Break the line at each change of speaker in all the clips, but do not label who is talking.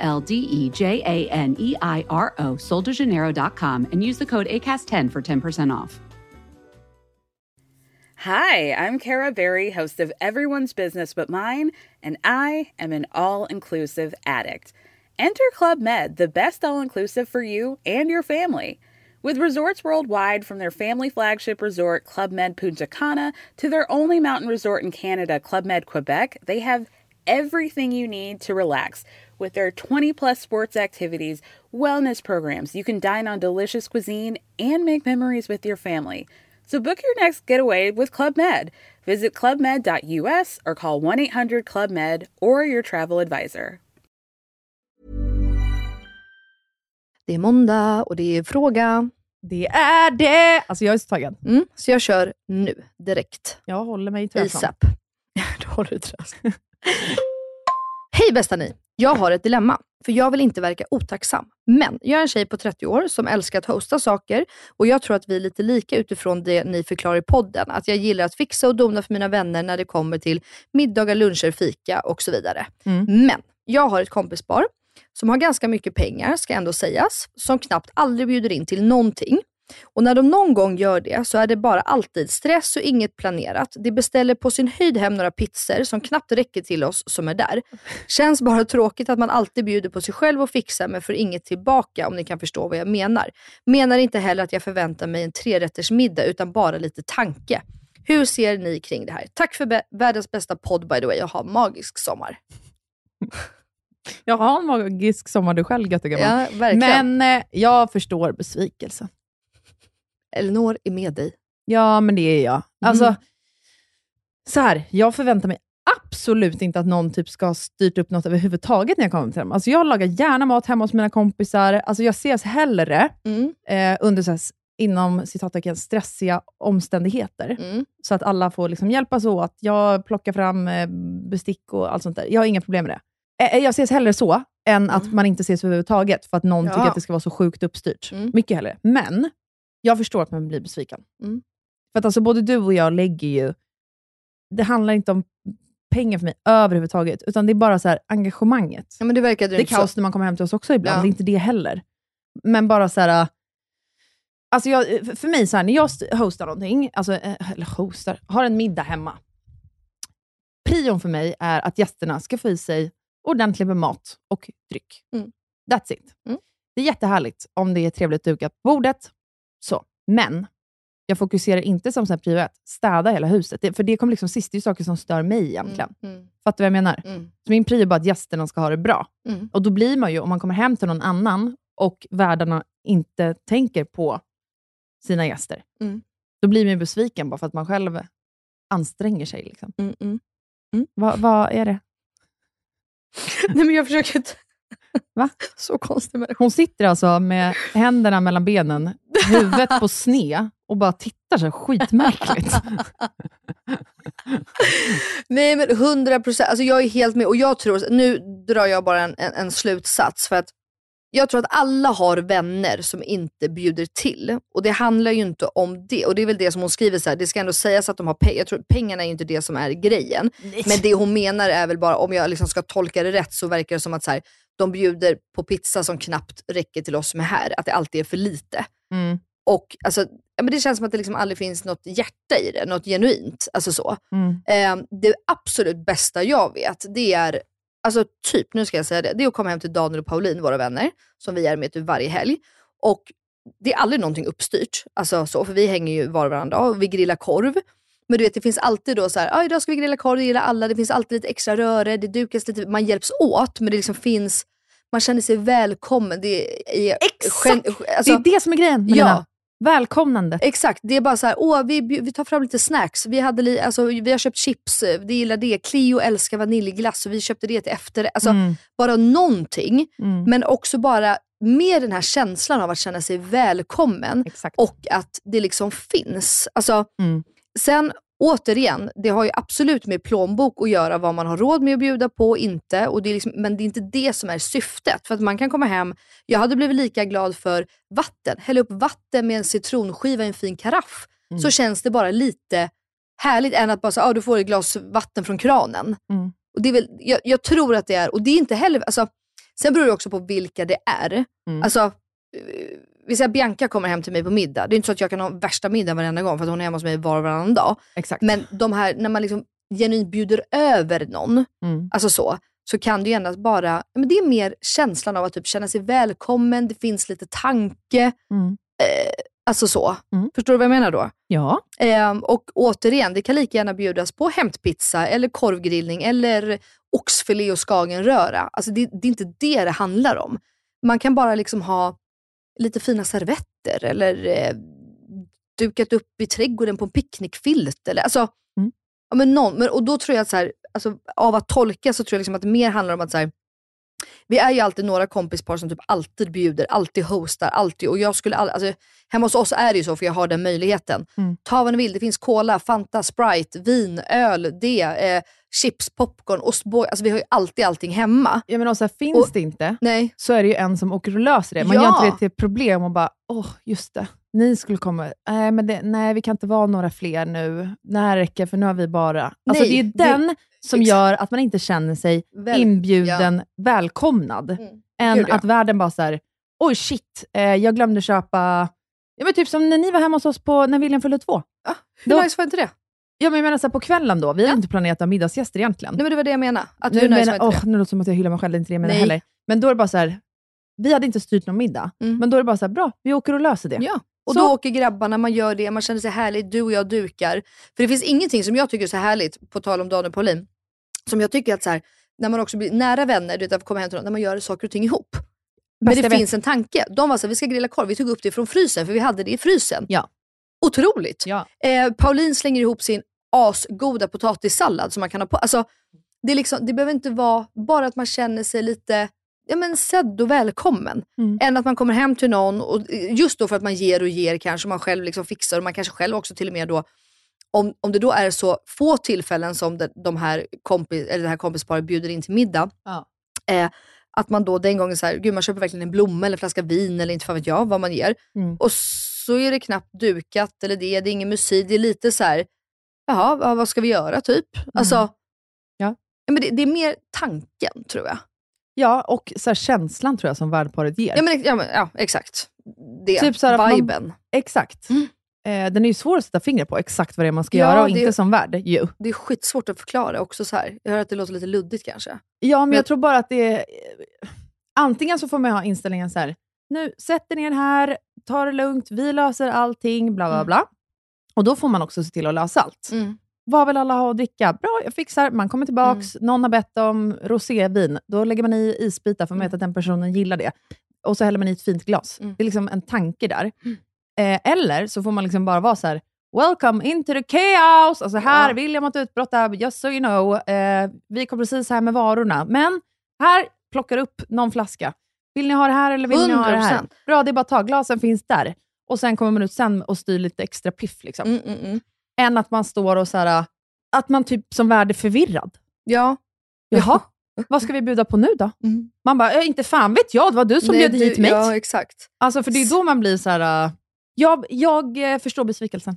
L D E J A N E I R O, soldejaneiro.com, and use the code ACAST10 for 10% off.
Hi, I'm Kara Berry, host of Everyone's Business But Mine, and I am an all inclusive addict. Enter Club Med, the best all inclusive for you and your family. With resorts worldwide, from their family flagship resort, Club Med Punta Cana, to their only mountain resort in Canada, Club Med Quebec, they have everything you need to relax. With their 20 plus sports activities, wellness programs, you can dine on delicious cuisine and make memories with your family. So book your next getaway with Club Med. Visit clubmed.us or call 1 800 Club Med or your travel advisor.
Det är måndag och det är fråga.
Det är det! Alltså jag är så taggad.
Mm, så jag kör nu, direkt.
Jag håller mig i träffen.
ASAP. du håller i träffen. Hej bästa ni! Jag har ett dilemma, för jag vill inte verka otacksam. Men jag är en tjej på 30 år som älskar att hosta saker och jag tror att vi är lite lika utifrån det ni förklarar i podden. Att jag gillar att fixa och dona för mina vänner när det kommer till middagar, luncher, fika och så vidare.
Mm.
Men jag har ett kompispar som har ganska mycket pengar, ska ändå sägas, som knappt aldrig bjuder in till någonting. Och när de någon gång gör det så är det bara alltid stress och inget planerat. De beställer på sin höjd hem några pizzor som knappt räcker till oss som är där. Känns bara tråkigt att man alltid bjuder på sig själv och fixar men får inget tillbaka om ni kan förstå vad jag menar. Menar inte heller att jag förväntar mig en trerättersmiddag utan bara lite tanke. Hur ser ni kring det här? Tack för världens bästa podd by the way och ha magisk sommar.
Jag har en magisk sommar du själv, göttegammal.
Ja, verkligen.
Men eh, jag förstår besvikelsen.
Elinor är med dig.
Ja, men det är jag.
Mm.
Alltså, så här, jag förväntar mig absolut inte att någon typ ska ha styrt upp något överhuvudtaget när jag kommer till dem. Alltså, jag lagar gärna mat hemma hos mina kompisar. Alltså, jag ses hellre
Mm.
eh, under så här, inom citattecken stressiga omständigheter.
Mm.
Så att alla får liksom hjälpas åt. Jag plockar fram eh, bestick och allt sånt där. Jag har inga problem med det. Eh, jag ses hellre så, än att man inte ses överhuvudtaget, för att någon
Ja.
tycker att det ska vara så sjukt uppstyrt.
Mm.
Mycket hellre. Men jag förstår att man blir besviken.
Mm.
För att alltså, både du och jag lägger ju... Det handlar inte om pengar för mig överhuvudtaget, utan det är bara så här engagemanget.
Ja, men det verkade
Det är kaos
så.
när man kommer hem till oss också ibland,
Ja.
det är inte det heller. Men bara så här... Alltså jag, för- mig, så här, när jag st- hostar någonting, alltså, eh, eller hostar, har en middag hemma. Prion för mig är att gästerna ska få i sig ordentligt med mat och dryck.
Mm.
That's it.
Mm.
Det är jättehärligt om det är trevligt dukat på bordet. Så. Men jag fokuserar inte som så ett, städa hela huset. Det, för det kommer liksom sist, det är saker som stör mig egentligen.
Mm. Mm.
Fattar du vad jag menar?
Mm.
Så min prio är bara att gästerna ska ha det bra.
Mm.
Och då blir man ju, om man kommer hem till någon annan och värdarna inte tänker på sina gäster,
Mm.
då blir man ju besviken bara för att man själv anstränger sig. Liksom.
Mm. Mm.
Vad vad är det?
Nej, men jag försöker.
Va?
Så konstig människa.
Hon sitter alltså med händerna mellan benen, huvudet på sne och bara tittar så här skitmärkligt.
Nej, men hundra procent. Alltså, jag är helt med. Och jag tror, nu drar jag bara en, en, en slutsats. För att jag tror att alla har vänner som inte bjuder till. Och det handlar ju inte om det. Och det är väl det som hon skriver, så här, det ska ändå sägas att de har pengar. Jag tror pengarna är ju inte det som är grejen. Men det hon menar är väl bara, om jag liksom ska tolka det rätt, så verkar det som att så här, de bjuder på pizza som knappt räcker till oss som är här. Att det alltid är för lite.
Mm.
Och alltså, ja, men Det känns som att det liksom aldrig finns något hjärta i det, något genuint. Alltså så.
Mm.
Eh, det absolut bästa jag vet, det är, alltså typ, nu ska jag säga det, det är att komma hem till Daniel och Pauline, våra vänner, som vi är med typ varje helg. Och det är aldrig någonting uppstyrt, alltså så, för vi hänger ju var och varannan dag och vi grillar korv. Men du vet, det finns alltid då så här, ah, idag ska vi grilla korv, det gillar alla, det finns alltid lite extra röre, det dukas lite, man hjälps åt, men det liksom finns, man känner sig välkommen. Det är,
Exakt!
alltså,
det är det som är grejen,
Ja,
Melina. Välkomnande.
Exakt, det är bara så här, åh vi, vi tar fram lite snacks. Vi, hade li, alltså, vi har köpt chips, eh, det gillar det. Cleo älskar vaniljglass och vi köpte det till efter. Alltså,
Mm.
Bara någonting,
Mm.
men också bara med den här känslan av att känna sig välkommen
Exakt.
och att det liksom finns. Alltså,
Mm.
Sen återigen, det har ju absolut med plånbok att göra vad man har råd med att bjuda på och inte. Och det är liksom, men det är inte det som är syftet. För att man kan komma hem, jag hade blivit lika glad för vatten. Hälla upp vatten med en citronskiva i en fin karaff.
Mm.
Så känns det bara lite härligt än att bara säga ah, du får ett glas vatten från kranen.
Mm.
Och det är väl, jag, jag tror att det är, och det är inte heller, alltså, sen beror det också på vilka det är.
Mm.
Alltså, eh, vi säger att Bianca kommer hem till mig på middag. Det är inte så att jag kan ha värsta middagen varenda gång för att hon är hemma hos mig var och varannan dag.
Exakt.
Men de här, när man liksom genuint bjuder över någon,
Mm.
alltså så, så kan det ju endast bara, men det är mer känslan av att typ känna sig välkommen, det finns lite tanke.
Mm.
Alltså så.
Mm.
Förstår du vad jag menar då?
Ja.
Ehm, och återigen, det kan lika gärna bjudas på hämtpizza eller korvgrillning eller oxfilé och skagenröra. Alltså det, det är inte det det handlar om. Man kan bara liksom ha lite fina servetter eller eh, dukat upp i trädgården på en picknickfilt. Eller, alltså,
Mm.
ja, men någon, men, och då tror jag att så här, alltså, av att tolka så tror jag liksom att det mer handlar om att så här, vi är ju alltid några kompispar som typ alltid bjuder, alltid hostar, alltid. Och jag skulle all, alltså, hemma hos oss är det ju så för jag har den möjligheten.
Mm.
Ta vad ni vill, det finns cola, Fanta, Sprite, vin, öl, det, eh, chips, popcorn, ostbågar. Alltså vi har ju alltid allting hemma.
ja men också, finns
Och-
det inte,
Nej,
så är det ju en som åker och löser det. Man
Ja.
gör inte det till ett problem och bara, åh, just det. Ni skulle komma. Nej, men det, nej, vi kan inte vara några fler nu. Det här räcker, för nu har vi bara... Alltså,
Nej,
det är
det-
den som
exakt.
gör att man inte känner sig
Väl-
inbjuden, välkomnad.
Mm.
Än
Gud, ja.
att världen bara så här, oj shit, eh, jag glömde köpa... Ja, men typ som när ni var hemma hos oss på, när William fyllde två.
Ah, hur
Då-
nice var inte det?
Ja, men jag menar så här, på kvällen då, vi
Ja.
inte planerat att ha middagsgäster egentligen.
Nej men det var det jag menade. Att
nu,
hur nice
menar,
var inte
åh,
det?
nu låter det som att jag hyllar mig själv, det är inte det jag menar
Nej.
heller. Men då är det bara så här, vi hade inte styrt någon middag,
Mm.
men då är det bara så här, bra, vi åker och löser det.
Ja. Och
Så-
då åker grabbarna, man gör det, man känner sig härligt, du och jag dukar. För det finns ingenting som jag tycker är så härligt, på tal om Daniel och Paulin, som jag tycker att så här, när man också blir nära vänner, du vet, att komma hem till någon, när man gör saker och ting ihop. Men det
jag vet.
finns en tanke. De var så vi ska grilla korv, vi tog upp det från frysen för vi hade det i frysen.
Ja.
Otroligt!
Ja.
Eh, Pauline slänger ihop sin asgoda potatissallad som man kan ha på. Alltså, det, liksom, det behöver inte vara bara att man känner sig lite ja, men sedd och välkommen.
Mm.
Än att man kommer hem till någon, och just då för att man ger och ger kanske, man själv liksom fixar och man kanske själv också till och med då om, om det då är så få tillfällen som de, de här kompis, eller det här kompisparet bjuder in till middag,
Ja.
eh, att man då den gången så här, gud man köper verkligen en blomma eller en flaska vin eller inte fan vet jag vad man ger.
Mm.
Och så är det knappt dukat eller det, det är ingen musik, det är lite så här, jaha, vad, ska vi göra typ? Alltså,
Mm. Ja.
men det, det är mer tanken tror jag.
Ja, och så känslan tror jag som värdparet ger.
Ja, men, ja, men, ja exakt. Det,
Typ så här att man-
viben.
Exakt.
Mm.
Eh, den är ju svår att sätta fingret på, exakt vad det är man ska
Ja,
göra och inte som värd. Ju.
Det är skitsvårt att förklara också så här. Jag hör att det låter lite luddigt kanske.
Ja, men
Men-
jag tror bara att det är... Antingen så får man ha inställningen så här, nu sätter ner här, ta det lugnt, vi löser allting, bla bla
Mm.
bla. Och då får man också se till att lösa allt.
Mm.
Vad vill alla ha att dricka? Bra, jag fixar. Man kommer tillbaks, någon har bett om rosévin. Då lägger man i isbitar för man vet att den personen gillar det. Och så häller man i ett fint glas.
Mm.
Det är liksom en tanke där. Eh, eller så får man liksom bara vara så här, Welcome into the chaos! Alltså här,
Ja.
William har ett utbrott där, just so you know. Eh, vi kom precis här med varorna. Men här, plockar upp någon flaska. Vill ni ha det här eller vill ni ha det här?
100%.
Bra, det är bara att ta. Glasen finns där. Och sen kommer man ut sen och styr lite extra piff. Liksom
Mm, mm, mm.
än att man står och så här, att man typ som värd är förvirrad.
Ja.
Jaha, vad ska vi bjuda på nu då?
Mm.
Man bara, "Eh, inte fan vet jag, det var du som
Nej,
bjöd hit mig.
Ja, exakt.
Alltså för det är då man blir så här. jag, jag eh, förstår besvikelsen.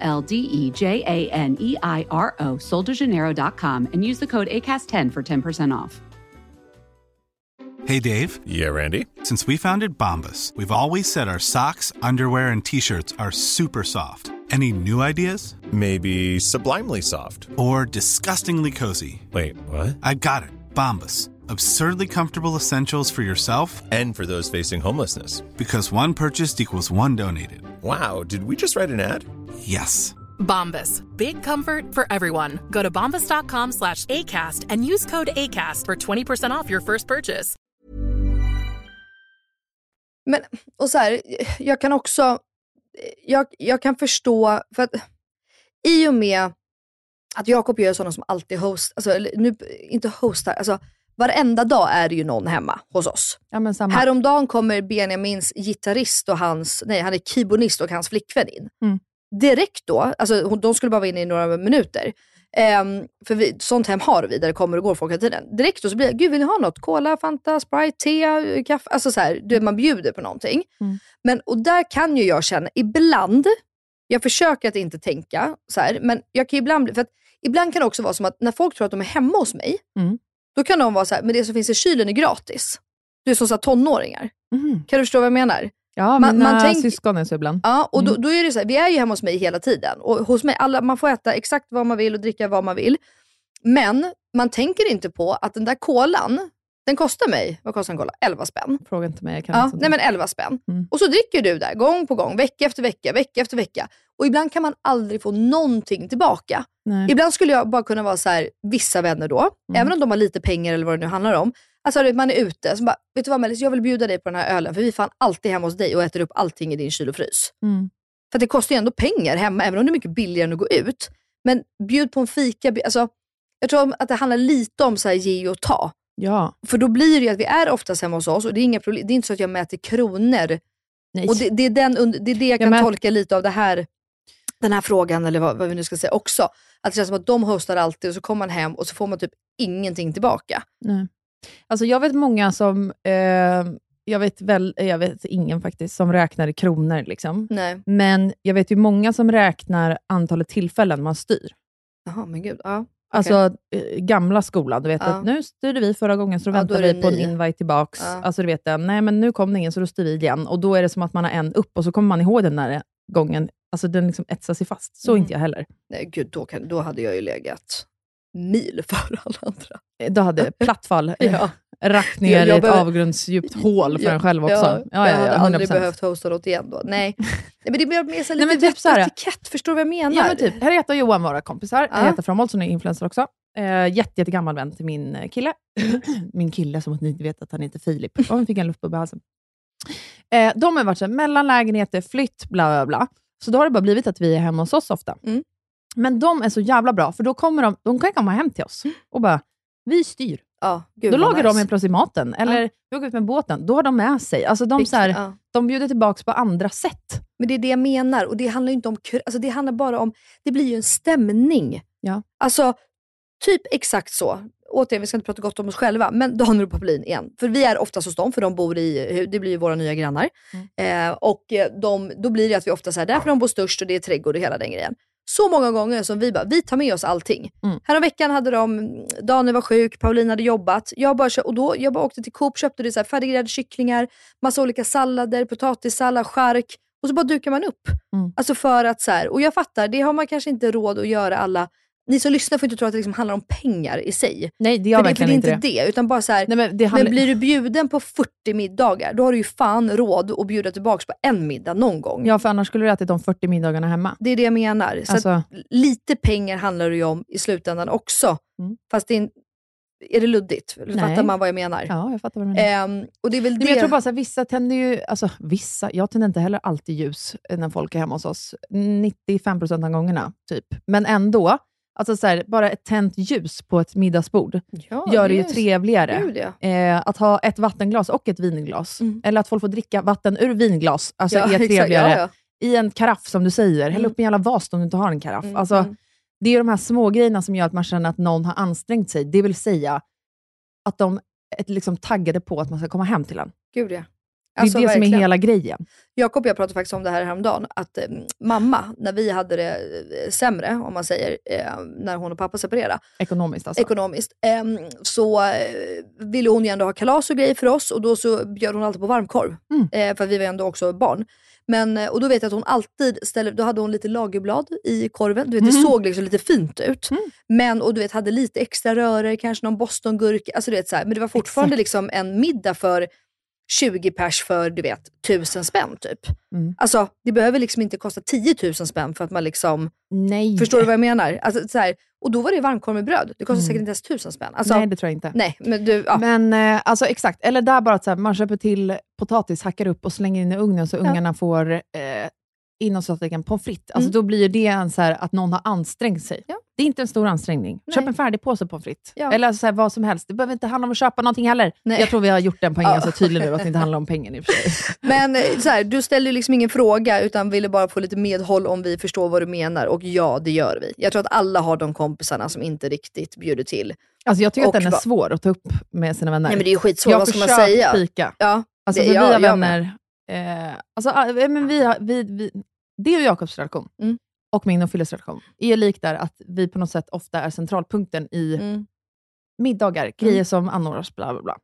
L D E J A N E I R O, soldejaneiro.com, and use the code ACAST10 for 10% off.
Hey, Dave.
Yeah, Randy.
Since we founded Bombus, we've always said our socks, underwear, and t shirts are super soft. Any new ideas?
Maybe sublimely soft.
Or disgustingly cozy?
Wait, what?
I got it. Bombus. Absurdly comfortable essentials for yourself
And for those facing homelessness.
because one purchased equals one donated.
Wow, did we just write an ad?
Yes.
Bombas. Big comfort for everyone. Go to bombas.com slash ACAST and use code ACAST for 20% off your first purchase.
Men, och så här, jag kan också, jag, jag kan förstå, för att i och med att Jakob gör sådana som alltid host, alltså eller nu, inte hostar, alltså varenda dag är det ju någon hemma hos oss.
Ja, men samma.
Häromdagen kommer Benjamins gitarrist och hans, nej han är keyboardist och hans flickvän in.
Mm.
Direkt då, alltså de skulle bara vara inne i några minuter. Ehm, för vi, sånt hem har vi där det kommer och går folk hela tiden. Direkt då så blir det, gud vill ni ha något? Cola, Fanta, Sprite, te, kaffe? Alltså så här, du, man bjuder på någonting.
Mm.
Men, och där kan ju jag känna, ibland, jag försöker att inte tänka så här, men jag kan ibland bli, för att ibland kan det också vara som att när folk tror att de är hemma hos mig,
Mm.
Då kan de vara så här, men det som finns i kylen är gratis. Du är som så här tonåringar.
Mhm.
Kan du förstå vad jag menar?
Ja,
Man-
mina
man tänk-
syskon är så ibland.
Ja, och då,
Mm.
då är det så här, vi är ju hemma hos mig hela tiden. Och hos mig, alla, man får äta exakt vad man vill och dricka vad man vill. Men man tänker inte på att den där kolan, den kostar mig, vad kostar en cola? 11 spänn.
Fråga inte mig. Jag kan
Ja,
inte
nej men 11 spänn.
Mm.
Och så dricker du där gång på gång, vecka efter vecka, vecka efter vecka. Och ibland kan man aldrig få någonting tillbaka.
Nej.
Ibland skulle jag bara kunna vara så här, vissa vänner då,
Mm.
även om de har lite pengar eller vad det nu handlar om. Alltså man är ute, så bara, vet du vad Mellis, jag vill bjuda dig på den här ölen för vi är fan alltid hemma hos dig och äter upp allting i din kyl och frys.
Mm.
För det kostar ju ändå pengar hemma, även om det är mycket billigare än att gå ut. Men bjud på en fika. Alltså, jag tror att det handlar lite om så här, ge och ta.
Ja.
För då blir det ju att vi är oftast hemma hos oss och det är inga problem. Det är inte så att jag mäter kronor.
Nej.
Och det, det, är den, det är det jag
Ja,
kan
men-
tolka lite av det här, den här frågan, eller vad, vad vi nu ska säga också. Att det känns som att de hostar alltid och så kommer man hem och så får man typ ingenting tillbaka.
Nej. Alltså jag vet många som, eh, jag vet väl, jag vet ingen faktiskt, som räknar i kronor. Liksom.
Nej.
Men jag vet ju många som räknar antalet tillfällen man styr.
Jaha, men gud. Ja.
Alltså eh, gamla skolan, du vet
Ja.
att nu styrde vi förra gången, så då
Ja, då
väntar
det
vi på en invite tillbaks.
Ja.
Alltså du vet, den, nej men nu kom det ingen, så då styr vi igen. Och då är det som att man har en upp och så kommer man ihåg den där gången. Alltså den liksom etsar sig fast. Så
Mm.
inte jag heller.
Nej, gud, då, kan, då hade jag ju legat mil före alla andra.
Eh, Då hade plattfall
Ja.
ja. rakt ner
Jag- jag
i ett
behöver-
avgrundsdjupt hål för en själv också.
Ja,
Ja,
jag
ja,
hade
ja,
aldrig
100%.
behövt hosta något igen då. Nej, Nej men det blir mer så
Nej,
lite
men typ så här-
etikett. Förstår du vad jag menar?
Ja, men typ. Henrietta och Johan, våra kompisar.
Ja.
Henrietta Fromholt, som är influencer också. Eh, jätte, jättegammal vän till min eh, kille. min kille, som att ni inte vet att han heter Filip. Och han fick en luftbubbla i halsen. Eh, de har varit så här, mellan lägenheter, flytt, bla bla bla. Så då har det bara blivit att vi är hemma hos oss ofta.
Mm.
Men de är så jävla bra, för då kommer de, de kan komma hem till oss och bara, vi styr.
ja, gud,
Då lagar
nice.
de helt plötsligt maten. Eller vi åker ut med båten. Då har de med sig. Alltså de, så här,
ja.
de bjuder tillbaka på andra sätt.
Men det är det jag menar. Och det handlar inte om alltså det handlar bara om, det blir ju en stämning.
Ja.
Alltså, typ exakt så. Återigen, vi ska inte prata gott om oss själva, men Daniel och Paulin igen. För vi är oftast hos dem, för de bor i, det blir ju våra nya grannar. Eh, och eh, de, då blir det att vi ofta säger där får de bo störst och det är trädgård och hela den grejen. Så många gånger som vi bara, vi tar med oss allting.
Mm.
Härom veckan hade de, Daniel var sjuk, Pauline hade jobbat. Jag bara, och då, jag bara åkte till Coop, köpte det så här färdiggräddade kycklingar, massa olika sallader, potatissallad, chark. Och så bara dukar man upp.
Mm.
Alltså för att så här, och jag fattar, det har man kanske inte råd att göra alla. Ni som lyssnar får inte tro att det liksom handlar om pengar i sig.
Nej, det
för,
gör
det, för
verkligen
det är
inte det.
det. utan bara så här,
Nej, men det
men
handlar-
blir du bjuden på 40 middagar, då har du ju fan råd att bjuda tillbaka på en middag någon gång.
Ja, för annars skulle du ätit de 40 middagarna hemma.
Det är det jag menar. Så
Alltså-
lite pengar handlar det ju om i slutändan också.
Mm.
Fast det är, en- är det luddigt?
Nej.
Fattar man vad jag menar?
Ja, jag fattar vad du menar.
Ehm, och det är väl
Nej,
det.
men jag tror bara så här, vissa tänder ju, alltså vissa, jag tänder inte heller alltid ljus när folk är hemma hos oss. 95% av gångerna, typ. Men ändå, alltså så här, bara ett tänt ljus på ett middagsbord
ja,
gör det ju trevligare.
Gud, ja.
Eh, att ha ett vattenglas och ett vinglas,
Mm.
eller att folk får dricka vatten ur vinglas, alltså
Ja,
är
exakt.
trevligare.
Ja.
I en karaff, som du säger. Häll
Mm.
upp en jävla vas om du inte har en karaff.
Mm,
Alltså,
mm.
Det är de här små grejerna som gör att man känner att någon har ansträngt sig. Det vill säga att de är liksom taggade på att man ska komma hem till en.
Gud ja.
Det är
Alltså,
det som är
verkligen.
hela grejen.
Jakob och jag pratade faktiskt om det här häromdagen, att eh, mamma, när vi hade det eh, sämre, om man säger, eh, när hon och pappa separerade,
Ekonomiskt alltså.
ekonomiskt, ehm, så eh, ville hon ju ändå ha kalas och grejer för oss och då så bjöd hon alltid på varmkorv.
Mm.
Eh, för vi var ändå också barn. Men, eh, och då vet jag att hon alltid ställde, då hade hon lite lagerblad i korven. Du vet, Det
Mhm.
såg liksom lite fint ut.
Mm.
Men, och du vet, hade lite extra röror, kanske någon bostongurka. Alltså, du vet, så här. Men det var fortfarande
Exakt.
liksom en middag för 20 pers för du vet, 1000 spänn typ.
Mm.
Alltså det behöver liksom inte kosta 10 000 spänn för att man liksom,
Nej.
förstår du vad jag menar? Alltså, så här, och då var det varmkorv med bröd. Det kostar
Mm.
säkert inte ens 1000 spänn. Alltså,
Nej,
nej,
det tror jag inte.
men du, ja.
Men eh, alltså exakt, eller där bara att så här, man köper till potatis, hackar upp och slänger in i ugnen så ungarna får eh, inom en pommes frites. Alltså
Mm.
då blir det en så här, att någon har ansträngt sig.
Ja.
Det är inte en stor ansträngning. Köp
Nej.
en färdig påse pommes frites.
Ja.
Eller så här, vad som helst. Det behöver inte handla om att köpa någonting heller.
Nej.
Jag tror vi har gjort den poängen
Ja.
så tydlig nu, att det inte handlar om pengen i och för sig.
Men eh, så här, du ställde liksom ingen fråga utan ville bara få lite medhåll om vi förstår vad du menar. Och ja, det gör vi. Jag tror att alla har de kompisarna som inte riktigt bjuder till.
Alltså jag tycker
Och
att den är svår att ta upp med sina vänner.
Nej men det är ju skitsvårt,
jag
vad ska man
försökt
säga?
spika.
Ja,
Alltså,
Det-
för
ja,
vi har
jag
vänner... Eh, alltså, men vi har, vi, vi, det och Jakobs relation,
Mm.
och min och Filles relation, är lik där att vi på något sätt ofta är centralpunkten i
mm.
middagar, grejer som anordnas, bla bla bla.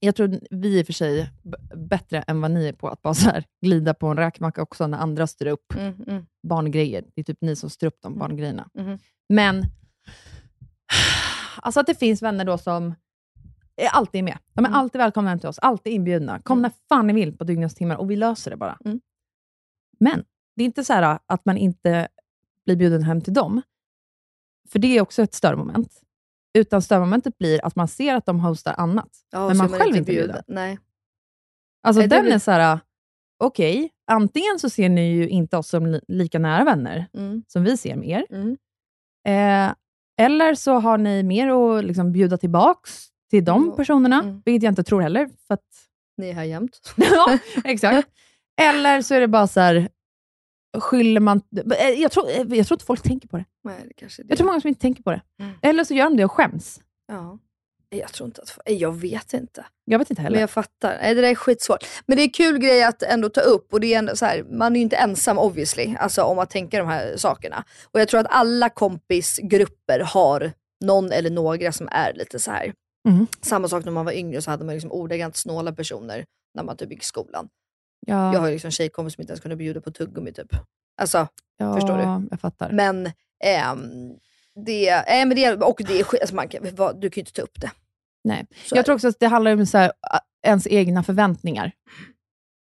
Jag tror vi är för sig bättre än vad ni är på att bara så här glida på en räkmacka också när andra styr upp
Mm, mm.
barngrejer. Det är typ ni som styr upp de barngrejerna.
Mhm.
Men alltså att det finns vänner då som är alltid med. De är
Mm.
alltid välkomna hem till oss, alltid inbjudna. Kom när fan ni vill på dygnets timmar och vi löser det bara.
Mm.
Men det är inte så här att man inte blir bjuden hem till dem, för det är också ett störmoment. Utan störmomentet blir att man ser att de hostar annat,
Ja,
men man
är
själv inte
bjuden.
bjuden.
Nej.
Alltså
Nej,
den
blir-
är så här, okej, antingen så ser ni ju inte oss som li- lika nära vänner
Mm.
som vi ser med er,
Mm.
Eh, eller så har ni mer att liksom bjuda tillbaks till de
Mm.
personerna, vilket jag inte tror heller. För att,
Ni är här jämt.
ja, exakt. Eller så är det bara så här, skyller man... eh, Jag tror, eh, jag tror inte folk tänker på det.
Nej, det kanske det.
Jag tror många som inte tänker på det.
Mm.
Eller så gör de det och skäms.
Ja. Jag tror inte att... Jag vet inte.
Jag vet inte heller.
Men jag fattar. Nej, det där är skitsvårt. Men det är kul grej att ändå ta upp och det är ändå så här, man är ju inte ensam obviously, alltså om att tänka de här sakerna. Och jag tror att alla kompisgrupper har någon eller några som är lite så här.
Mm.
Samma sak när man var yngre så hade man liksom ordagrant snåla personer när man typ gick i skolan.
Ja,
Jag har ju liksom tjejkompis som inte ens kunde bjuda på tuggummi typ. Alltså,
ja,
förstår du?
Jag fattar.
men ehm, det, äh, men det, och det är alltså man kan, vad- du kan ju inte ta upp det.
Nej.
Så
Jag tror också att det handlar om så här, ens egna förväntningar.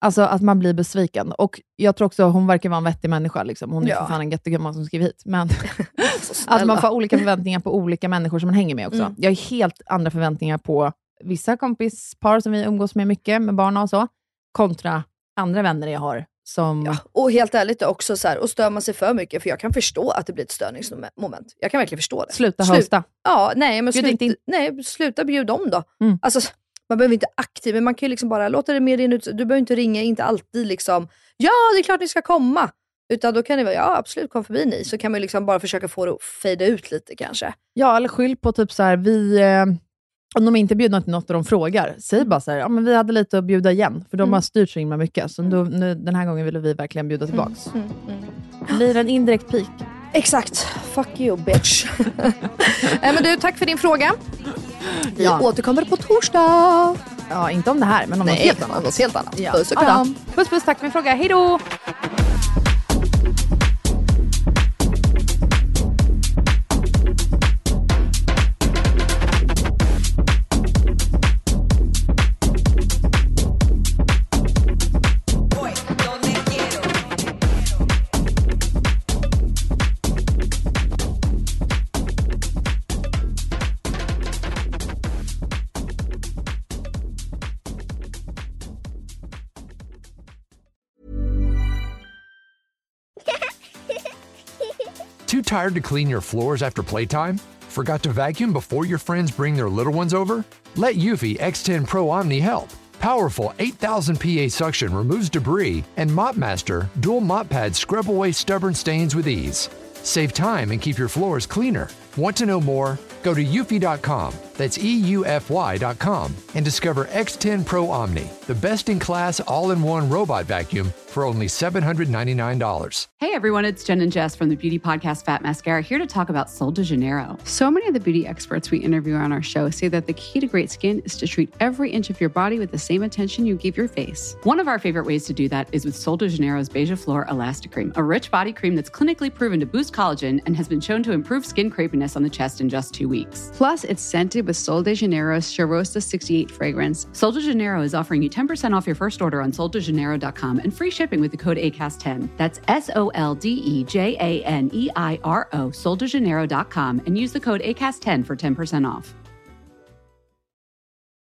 Alltså att man blir besviken. Och Jag tror också hon verkar vara en vettig människa. Liksom. Hon är
Ja.
för fan en jättegumma som skriver hit. Men
snälla.
man får olika förväntningar på olika människor som man hänger med också.
Mm.
Jag har helt andra förväntningar på vissa kompispar som vi umgås med mycket, med barn och så, kontra andra vänner jag har som...
Ja, och helt ärligt också så här, och stör man sig för mycket, för jag kan förstå att det blir ett störningsmoment. Jag kan verkligen förstå det.
Sluta
Slut-
hosta.
Ja, nej men
Bjud
slut, nej, sluta bjuda om då.
Mm.
Alltså, man behöver inte aktivt, men man kan ju liksom bara låta det med din ut. Du behöver inte ringa, inte alltid liksom, ja det är klart ni ska komma. Utan då kan det vara, ja absolut kom förbi ni. Så kan man liksom bara försöka få det att fejda ut lite kanske.
Ja, eller skyll på typ så här, vi... Om de inte är bjudna till något och de frågar, säg bara så här, ja, men vi hade lite att bjuda igen, för de
Mm.
har styrt så himla mycket. Så då, nu, den här gången ville vi verkligen bjuda tillbaks.
Mm, mm.
Blir en indirekt pik.
Exakt. Fuck you bitch. Nej, men du, tack för din fråga. Vi
Ja.
återkommer på torsdag.
Ja, inte om det här, men om något helt annat.
något helt annat.
Ja.
Puss och kram.
Puss puss, tack för min fråga. Hej då!
Too tired to clean your floors after playtime? Forgot to vacuum before your friends bring their little ones over? Let Eufy X10 Pro Omni help. Powerful 8000 PA suction removes debris, and MopMaster dual mop pads scrub away stubborn stains with ease. Save time and keep your floors cleaner. Want to know more? Go to eufy.com That's EUFY.com and discover X10 Pro Omni, the best in class all in one robot vacuum for only $799.
Hey everyone, it's Jen and Jess from the beauty podcast Fat Mascara here to talk about Sol de Janeiro.
So many of the beauty experts we interview on our show say that the key to great skin is to treat every inch of your body with the same attention you give your face.
One of our favorite ways to do that is with Sol de Janeiro's Beija Flor Elastic Cream, a rich body cream that's clinically proven to boost collagen and has been shown to improve skin crepiness on the chest in just two weeks.
Plus, it's scented with Sol de Janeiro's Charosta 68 fragrance.
Sol de Janeiro is offering you 10% off your first order on soldejaneiro.com and free shipping with the code ACAST10. That's S O L D E J A N E I R O, soldejaneiro.com, and use the code ACAST10 for 10% off.